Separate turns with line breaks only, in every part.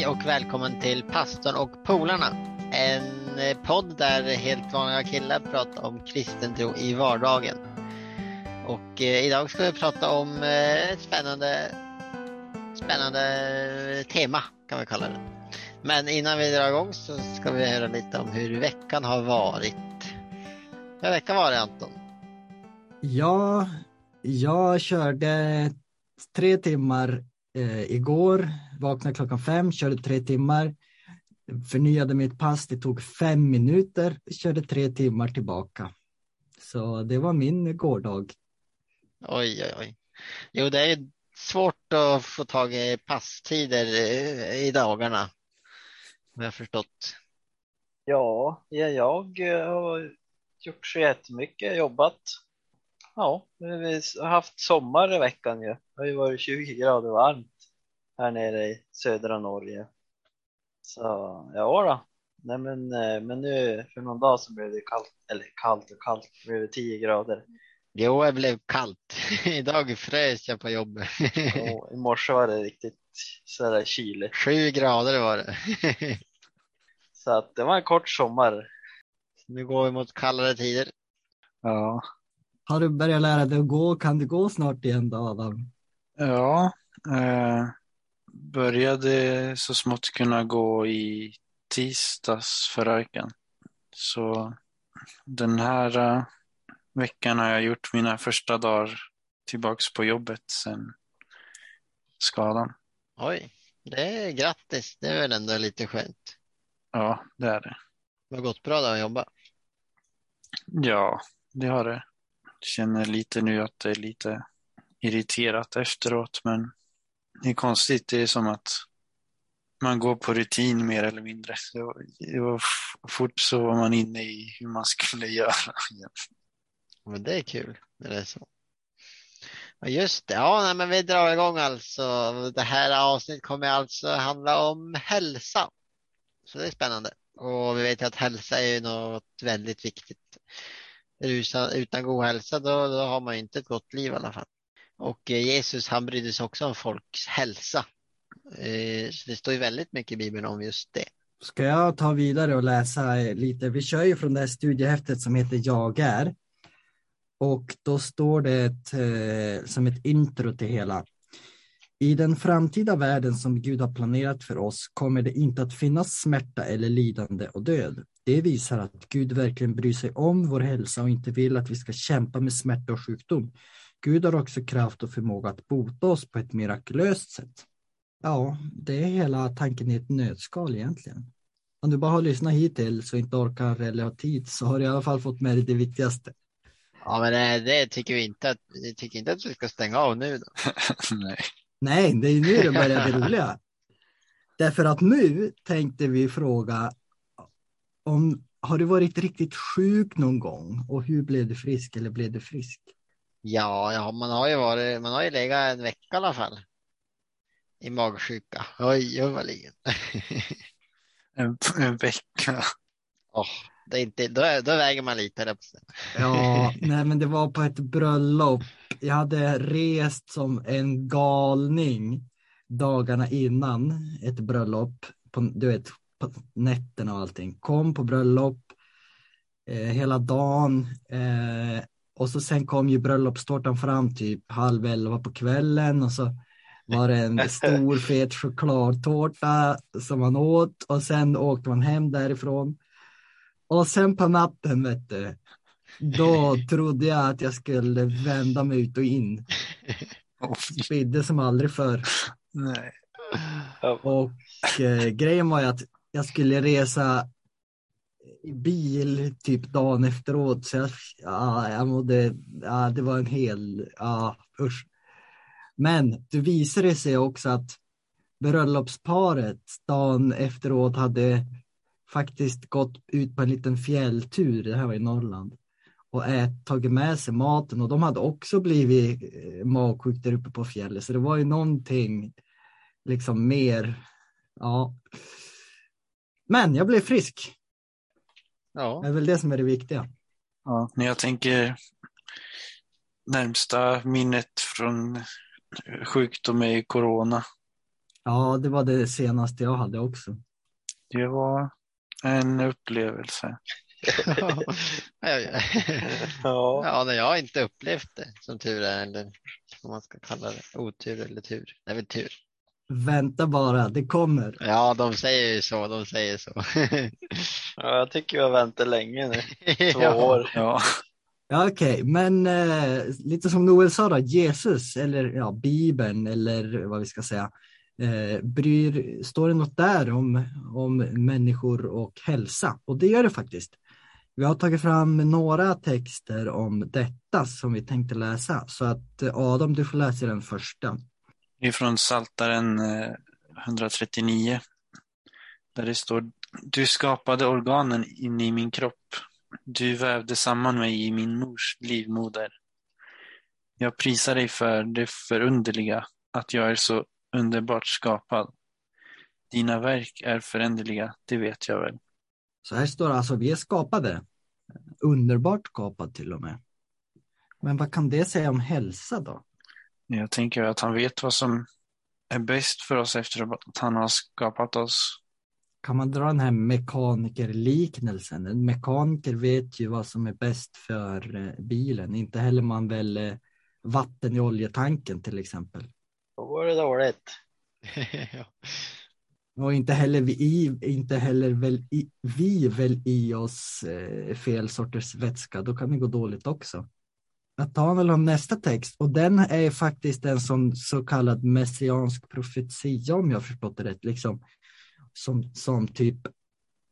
Hej och välkommen till Pastorn och polarna. En eh, podd där helt vanliga killar pratar om kristen tro i vardagen. Och eh, idag ska vi prata om eh, ett spännande, spännande tema kan vi kalla det. Men innan vi drar igång så ska vi höra lite om hur veckan har varit. Hur har veckan varit Anton?
Ja, jag körde tre timmar eh, igår, vaknade klockan fem, körde tre timmar, förnyade mitt pass, det tog fem minuter, körde tre timmar tillbaka. Så det var min gårdag.
Oj, oj, oj. Jo, det är svårt att få tag i passtider i dagarna. Har jag förstått.
Ja, ja, jag eh, har gjort så jättemycket, jobbat. Ja, vi har haft sommar i veckan ju. Det har ju varit 20 grader varmt här nere i södra Norge. Så ja då. Nej men, eh, men nu för någon dag så blev det kallt, eller kallt och kallt, det blev 10 grader.
Jo, det blev kallt. Idag frös jag på jobbet.
I morse var det riktigt sådär kyligt.
Sju grader var det.
Så att det var en kort sommar.
Nu går vi mot kallare tider.
Ja,
Har du börjat lära dig att gå? Kan du gå snart igen då Adam?
ja eh, började så smått kunna gå i tisdags förra veckan. Så den här eh, veckan har jag gjort mina första dagar tillbaks på jobbet sen skadan.
Oj, det är grattis. Det är väl ändå lite skönt.
Ja, det är det.
Det har gått bra där att jobba.
Ja, det har det. Känner lite nu att det är lite irriterat efteråt, men det är konstigt. Det är som att man går på rutin mer eller mindre. Det var, det var fort så var man inne i hur man skulle göra.
Men det är kul när det är så. Just det. Ja, nej, men vi drar igång alltså. Det här avsnittet kommer alltså handla om hälsa. Så det är spännande. Och vi vet ju att hälsa är ju något väldigt viktigt. Utan, utan god hälsa då, då har man ju inte ett gott liv i alla fall. Och eh, Jesus han brydde sig också om folks hälsa. Eh, så det står ju väldigt mycket i Bibeln om just det.
Ska jag ta vidare och läsa eh, lite? Vi kör ju från det här studiehäftet som heter Jag är. Och då står det ett, som ett intro till hela. I den framtida världen som Gud har planerat för oss kommer det inte att finnas smärta eller lidande och död. Det visar att Gud verkligen bryr sig om vår hälsa och inte vill att vi ska kämpa med smärta och sjukdom. Gud har också kraft och förmåga att bota oss på ett mirakulöst sätt. Ja, det är hela tanken i ett nötskal egentligen. Om du bara har lyssnat hittills och inte orkar eller har tid så har du i alla fall fått med dig det viktigaste.
Ja, men det, det tycker vi inte att, vi tycker inte att vi ska stänga av nu då.
Nej.
Nej, det är nu det börjar bli roliga. Därför att nu tänkte vi fråga om har du varit riktigt sjuk någon gång och hur blev du frisk eller blev du frisk?
Ja, ja, man har ju varit, man har ju legat en vecka i alla fall. I magsjuka. Oj, vad.
En, en vecka.
Åh, det är inte, då, då väger man lite.
Ja, nej men det var på ett bröllop. Jag hade rest som en galning dagarna innan ett bröllop. På, du vet, på nätterna och allting. Kom på bröllop eh, hela dagen. Eh, och så sen kom ju bröllopstårtan fram typ halv elva på kvällen och så var det en stor fet chokladtårta som man åt och sen åkte man hem därifrån. Och sen på natten vet du, då trodde jag att jag skulle vända mig ut och in. Spidde som aldrig förr.
nej.
Och eh, grejen var ju att jag skulle resa bil typ dagen efteråt. Så jag, ja, jag mådde, ja, det var en hel, ja usch. Men det visade sig också att bröllopsparet dagen efteråt hade faktiskt gått ut på en liten fjälltur, det här var i Norrland, och ät, tagit med sig maten och de hade också blivit eh, magsjuka där uppe på fjället. Så det var ju någonting liksom mer, ja. Men jag blev frisk,
Ja,
det är väl det som är det viktiga.
Ja, när jag tänker närmsta minnet från sjukdom är corona.
Ja, det var det senaste jag hade också.
Det var en upplevelse.
ja, ja. Nej, jag har inte upplevt det som tur är, eller vad man ska kalla det. Otur eller tur. Det är väl tur.
Vänta bara, det kommer.
Ja, de säger ju så. De säger så.
ja jag tycker vi har väntat länge nu. Två
Ja.
år.
Ja,
Ja, Okej, men eh, lite som Noel sa då, Jesus eller ja, Bibeln eller vad vi ska säga. Eh, bryr, står det något där om, om människor och hälsa? Och det gör det faktiskt. Vi har tagit fram några texter om detta som vi tänkte läsa. Så att eh, Adam, du får läsa den första
det är från Psaltaren 139. Eh, Där det står Du skapade organen inne i min kropp. Du vävde samman mig i min mors livmoder. Jag prisar dig för det förunderliga, att jag är så underbart skapad. Dina verk är föränderliga, det vet jag väl.
Så här står det alltså, vi är skapade. Underbart skapad till och med. Men vad kan det säga om hälsa då?
Jag tänker att han vet vad som är bäst för oss efter att han har skapat oss.
Kan man dra den här mekanikerliknelsen? En mekaniker vet ju vad som är bäst för eh, bilen. Inte heller man väl eh, vatten i oljetanken till exempel.
Då var det dåligt.
ja.
Och inte heller vi, inte heller väl i, vi väl i oss eh, fel sorters vätska. Då kan det gå dåligt också. Jag tar väl nästa text och den är faktiskt en sån så kallad messiansk profetia om jag förstått det rätt. Liksom, som, som typ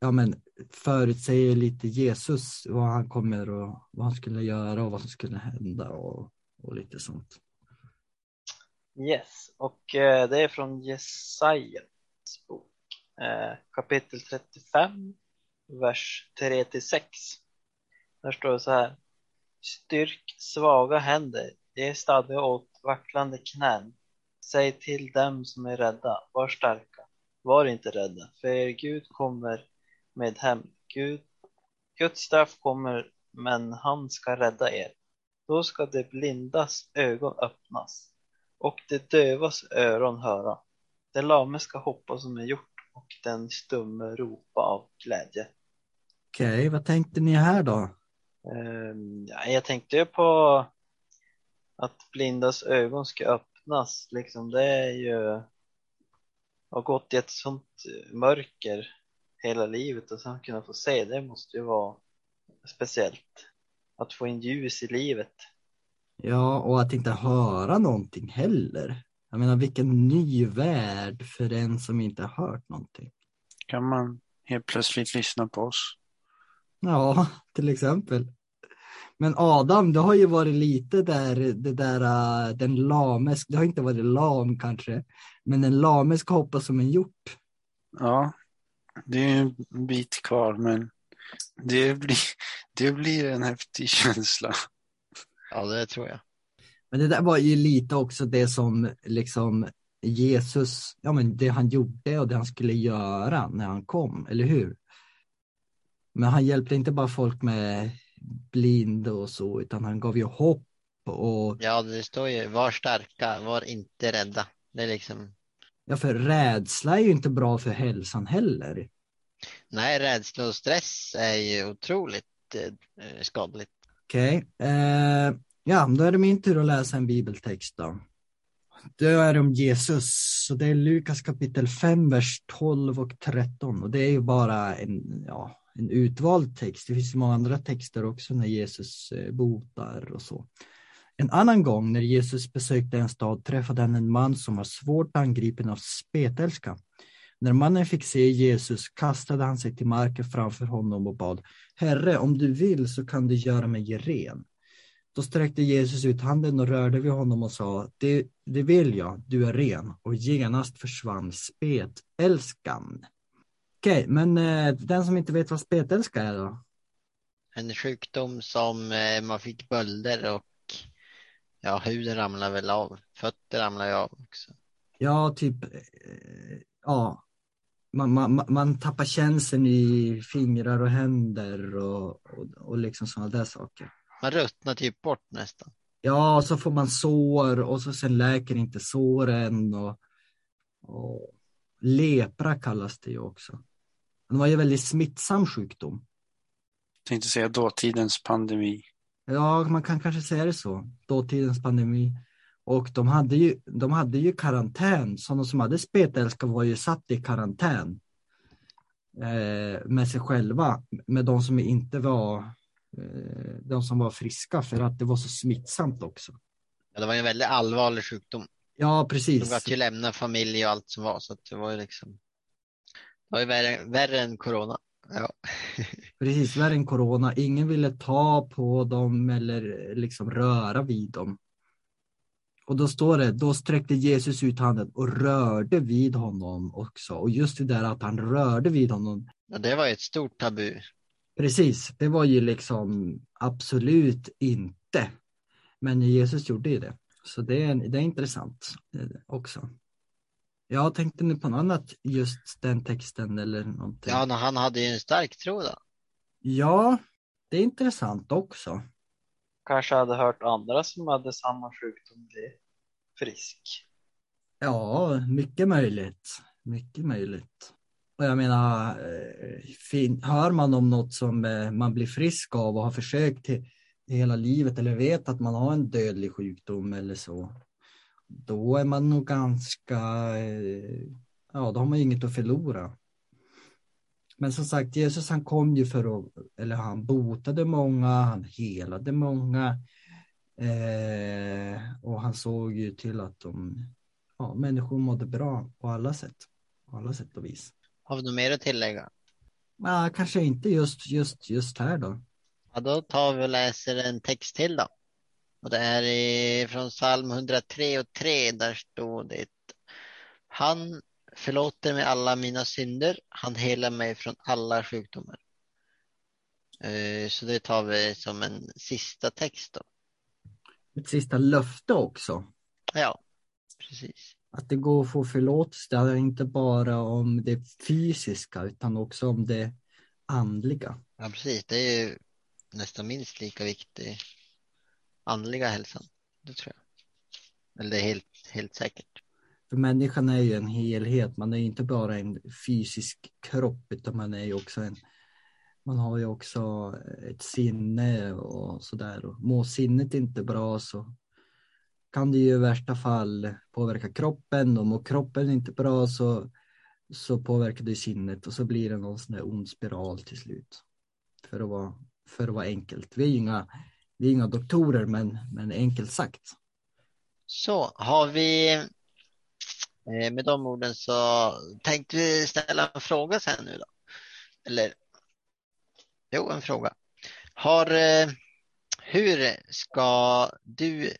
ja, men, förutsäger lite Jesus, vad han kommer och vad han skulle göra och vad som skulle hända och, och lite sånt.
Yes, och eh, det är från Jesajas bok, eh, kapitel 35, vers 3-6. Där står det så här. Styrk svaga händer, ge stadga åt vacklande knän. Säg till dem som är rädda, var starka, var inte rädda, för er Gud kommer med hem. Gud, Guds straff kommer, men han ska rädda er. Då ska de blindas ögon öppnas och de dövas öron höra. Det lame ska hoppa som är gjort och den stumme ropa av glädje.
Okej, vad tänkte ni här då?
Ehm, ja, jag tänkte ju på att blindas ögon ska öppnas. Liksom, det är ju har gått i ett sånt mörker hela livet och sen kunna få se det måste ju vara speciellt. Att få in ljus i livet.
Ja, och att inte höra någonting heller. Jag menar, vilken ny värld för en som inte har hört någonting.
Kan man helt plötsligt lyssna på oss?
Ja, till exempel. Men Adam, du har ju varit lite där, det där, äh, den lames, det har inte varit lam kanske, men den lame ska hoppa som en hjort.
Ja, det är en bit kvar men det blir, det blir en häftig känsla.
ja, det tror jag.
Men det där var ju lite också det som liksom Jesus, ja men det han gjorde och det han skulle göra när han kom, eller hur? Men han hjälpte inte bara folk med blind och så, utan han gav ju hopp och
Ja, det står ju var starka, var inte rädda. Det är liksom,
ja, för rädsla är ju inte bra för hälsan heller.
nej, rädsla och stress är ju otroligt eh, skadligt.
Okej, eh, ja, då är det min tur att läsa en bibeltext då. Det är om Jesus, så det är Lukas kapitel 5, vers 12 och 13. Och det är ju bara en, ja, en utvald text. Det finns många andra texter också när Jesus eh, botar och så. En annan gång när Jesus besökte en stad träffade han en man som var svårt angripen av spetälska. När mannen fick se Jesus kastade han sig till marken framför honom och bad Herre, om du vill så kan du göra mig ren. Då sträckte Jesus ut handen och rörde vid honom och sa, det, det vill jag, du är ren. Och genast försvann spetälskan. Okej, men eh, den som inte vet vad spetälska är då?
En sjukdom som eh, man fick bölder och ja, huden ramlar väl av. Fötter ramlar ju av också.
Ja, typ, eh, ja, man, man, man tappar känseln i fingrar och händer och, och, och liksom sådana där saker.
Man ruttnar typ bort nästan.
Ja, och så får man sår och så sen läker inte såren och, Och lepra kallas det ju också. Det var ju en väldigt smittsam sjukdom.
Tänkte säga dåtidens pandemi.
Ja, man kan kanske säga det så. Dåtidens pandemi. Och de hade ju, de hade ju karantän. Sådana som hade spetälska var ju satt i karantän. Eh, med sig själva. Med de som inte var de som var friska för att det var så smittsamt också.
Ja, det var en väldigt allvarlig sjukdom.
Ja,
De
precis.
gav ju lämna familj och allt som var, så att det var ju liksom. Det var ju värre, värre än corona. Ja.
Precis, värre än corona. Ingen ville ta på dem eller liksom röra vid dem. Och då står det, då sträckte Jesus ut handen och rörde vid honom också. Och just det där att han rörde vid honom.
ja, det var ett stort tabu.
Precis, det var ju liksom absolut inte. Men Jesus gjorde ju det. Så det är, det är intressant eh, också. Jag tänkte nu på något annat, just den texten eller någonting.
Ja, han hade ju en stark tro då.
Ja, det är intressant också.
Kanske hade hört andra som hade samma sjukdom bli frisk.
Ja, mycket möjligt. Mycket möjligt. Och jag menar, eh, fin- hör man om något som eh, man blir frisk av och har försökt hela livet eller vet att man har en dödlig sjukdom eller så, då är man nog ganska, eh, ja, då har man ju inget att förlora. Men som sagt, Jesus han kom ju för att, eller han botade många, han helade många. Eh, och han såg ju till att de, ja, människor mådde bra på alla sätt. På alla sätt och vis.
Har vi något mer att tillägga?
Ja, kanske inte just, just, just här då.
Ja, då tar vi och läser en text till då. Och det är i, från psalm 103 och 3. Där står det. Han förlåter mig alla mina synder. Han helar mig från alla sjukdomar. Eh, Så det tar vi som en sista text då.
Ett sista löfte också.
Ja, precis.
Att det går att få förlåtelse. Det handlar inte bara om det fysiska utan också om det andliga.
Ja, precis. Det är ju nästan minst lika viktig andliga hälsan. Det tror jag. Eller det är helt, helt säkert.
För människan är ju en helhet. Man är inte bara en fysisk kropp utan man är ju också en man har ju också ett sinne och sådär. Mår sinnet inte bra så kan det ju i värsta fall påverka kroppen och mår kroppen inte bra så, så påverkar det sinnet och så blir det någon sån där ond spiral till slut. För att vara, för att vara enkelt. Vi är ju inga, vi är inga doktorer men, men enkelt sagt.
Så har vi eh, med de orden så tänkte vi ställa en fråga sen nu då. Eller jo, en fråga. Har, eh, hur ska du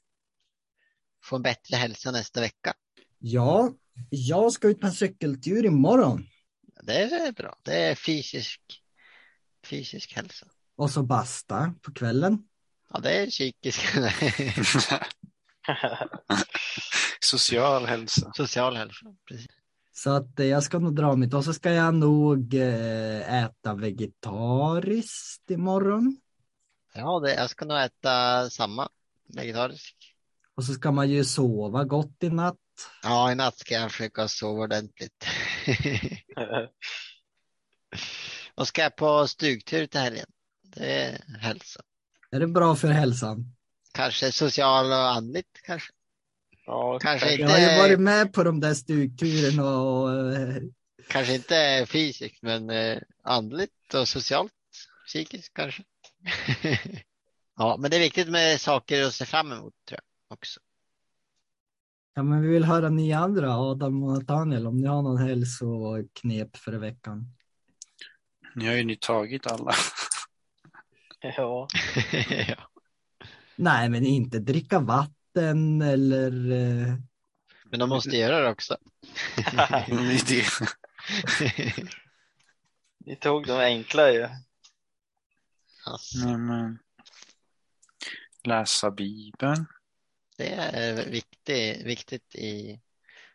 få en bättre hälsa nästa vecka?
Ja, jag ska ut på en cykeltur imorgon
Det är bra. Det är fysisk, fysisk hälsa.
och så basta på kvällen.
Ja, det är psykisk,
Social hälsa.
social hälsa. Precis.
Så att eh, jag ska nog dra mitt och så ska jag nog eh, äta vegetariskt imorgon.
Ja, det, jag ska nog äta samma vegetarisk.
Och så ska man ju sova gott i natt.
Ja, i natt ska jag försöka sova ordentligt. Och ska jag på stugtur till helgen. Det är hälsa.
Är det bra för hälsan?
Kanske social och andligt kanske.
ja,
Kanske
Jag har ju
inte,
varit med på de där stugturerna och eh,
kanske inte fysiskt men eh, andligt och socialt. Psykiskt kanske. Ja, men det är viktigt med saker att se fram emot tror jag också.
ja, men vi vill höra ni andra, Adam och Nathaniel, om ni har någon hälsoknep för veckan.
Ni har ju ni tagit alla.
ja.
ja.
Nej, men inte dricka vatten eller eh,
Men de måste göra det också.
Det.
Ni tog de enkla ju.
Alltså,
Nej, men. Läsa Bibeln.
Det är viktigt, viktigt i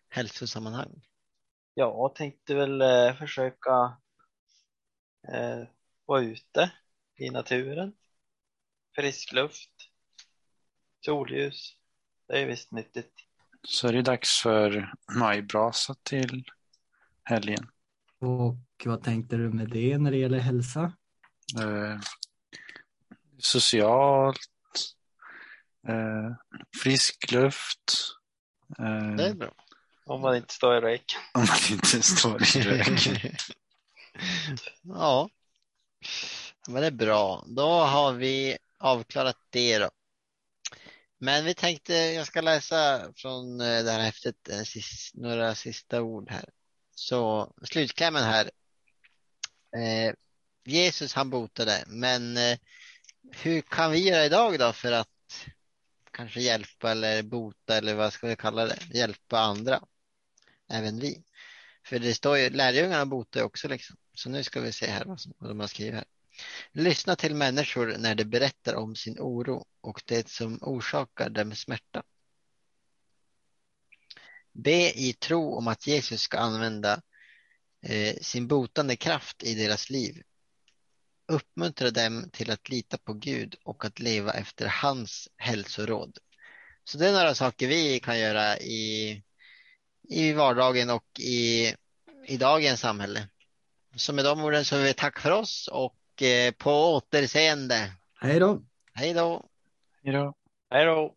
hälsosammanhang.
Jag tänkte väl eh, försöka eh, vara ute i naturen. Frisk luft. Solljus. Det är visst nyttigt.
så är det dags för majbrasa till helgen.
Och vad tänkte du med det när det gäller hälsa?
Eh, socialt, eh, frisk luft. Eh,
Det är bra.
Om man inte står i rök.
om man inte står i rök.
ja, men det är bra. Då har vi avklarat det då. Men vi tänkte, jag ska läsa från eh, det här häftet eh, några sista ord här. Så slutklämmen här. Eh, Jesus han botade, men eh, hur kan vi göra idag då för att kanske hjälpa eller bota eller vad ska vi kalla det? Hjälpa andra. Även vi. För det står ju, lärjungarna botar ju också liksom. Så nu ska vi se här vad, som, vad de har skrivit här. Lyssna till människor när de berättar om sin oro och det som orsakar dem smärta. Be i tro om att Jesus ska använda eh, sin botande kraft i deras liv. Uppmuntra dem till att lita på Gud och att leva efter hans hälsoråd. Så det är några saker vi kan göra i, i vardagen och i, i dagens samhälle. Så med de orden så vill vi tack för oss och eh, på återseende.
Hej då!
Hej då!
Hej då.
Hej då!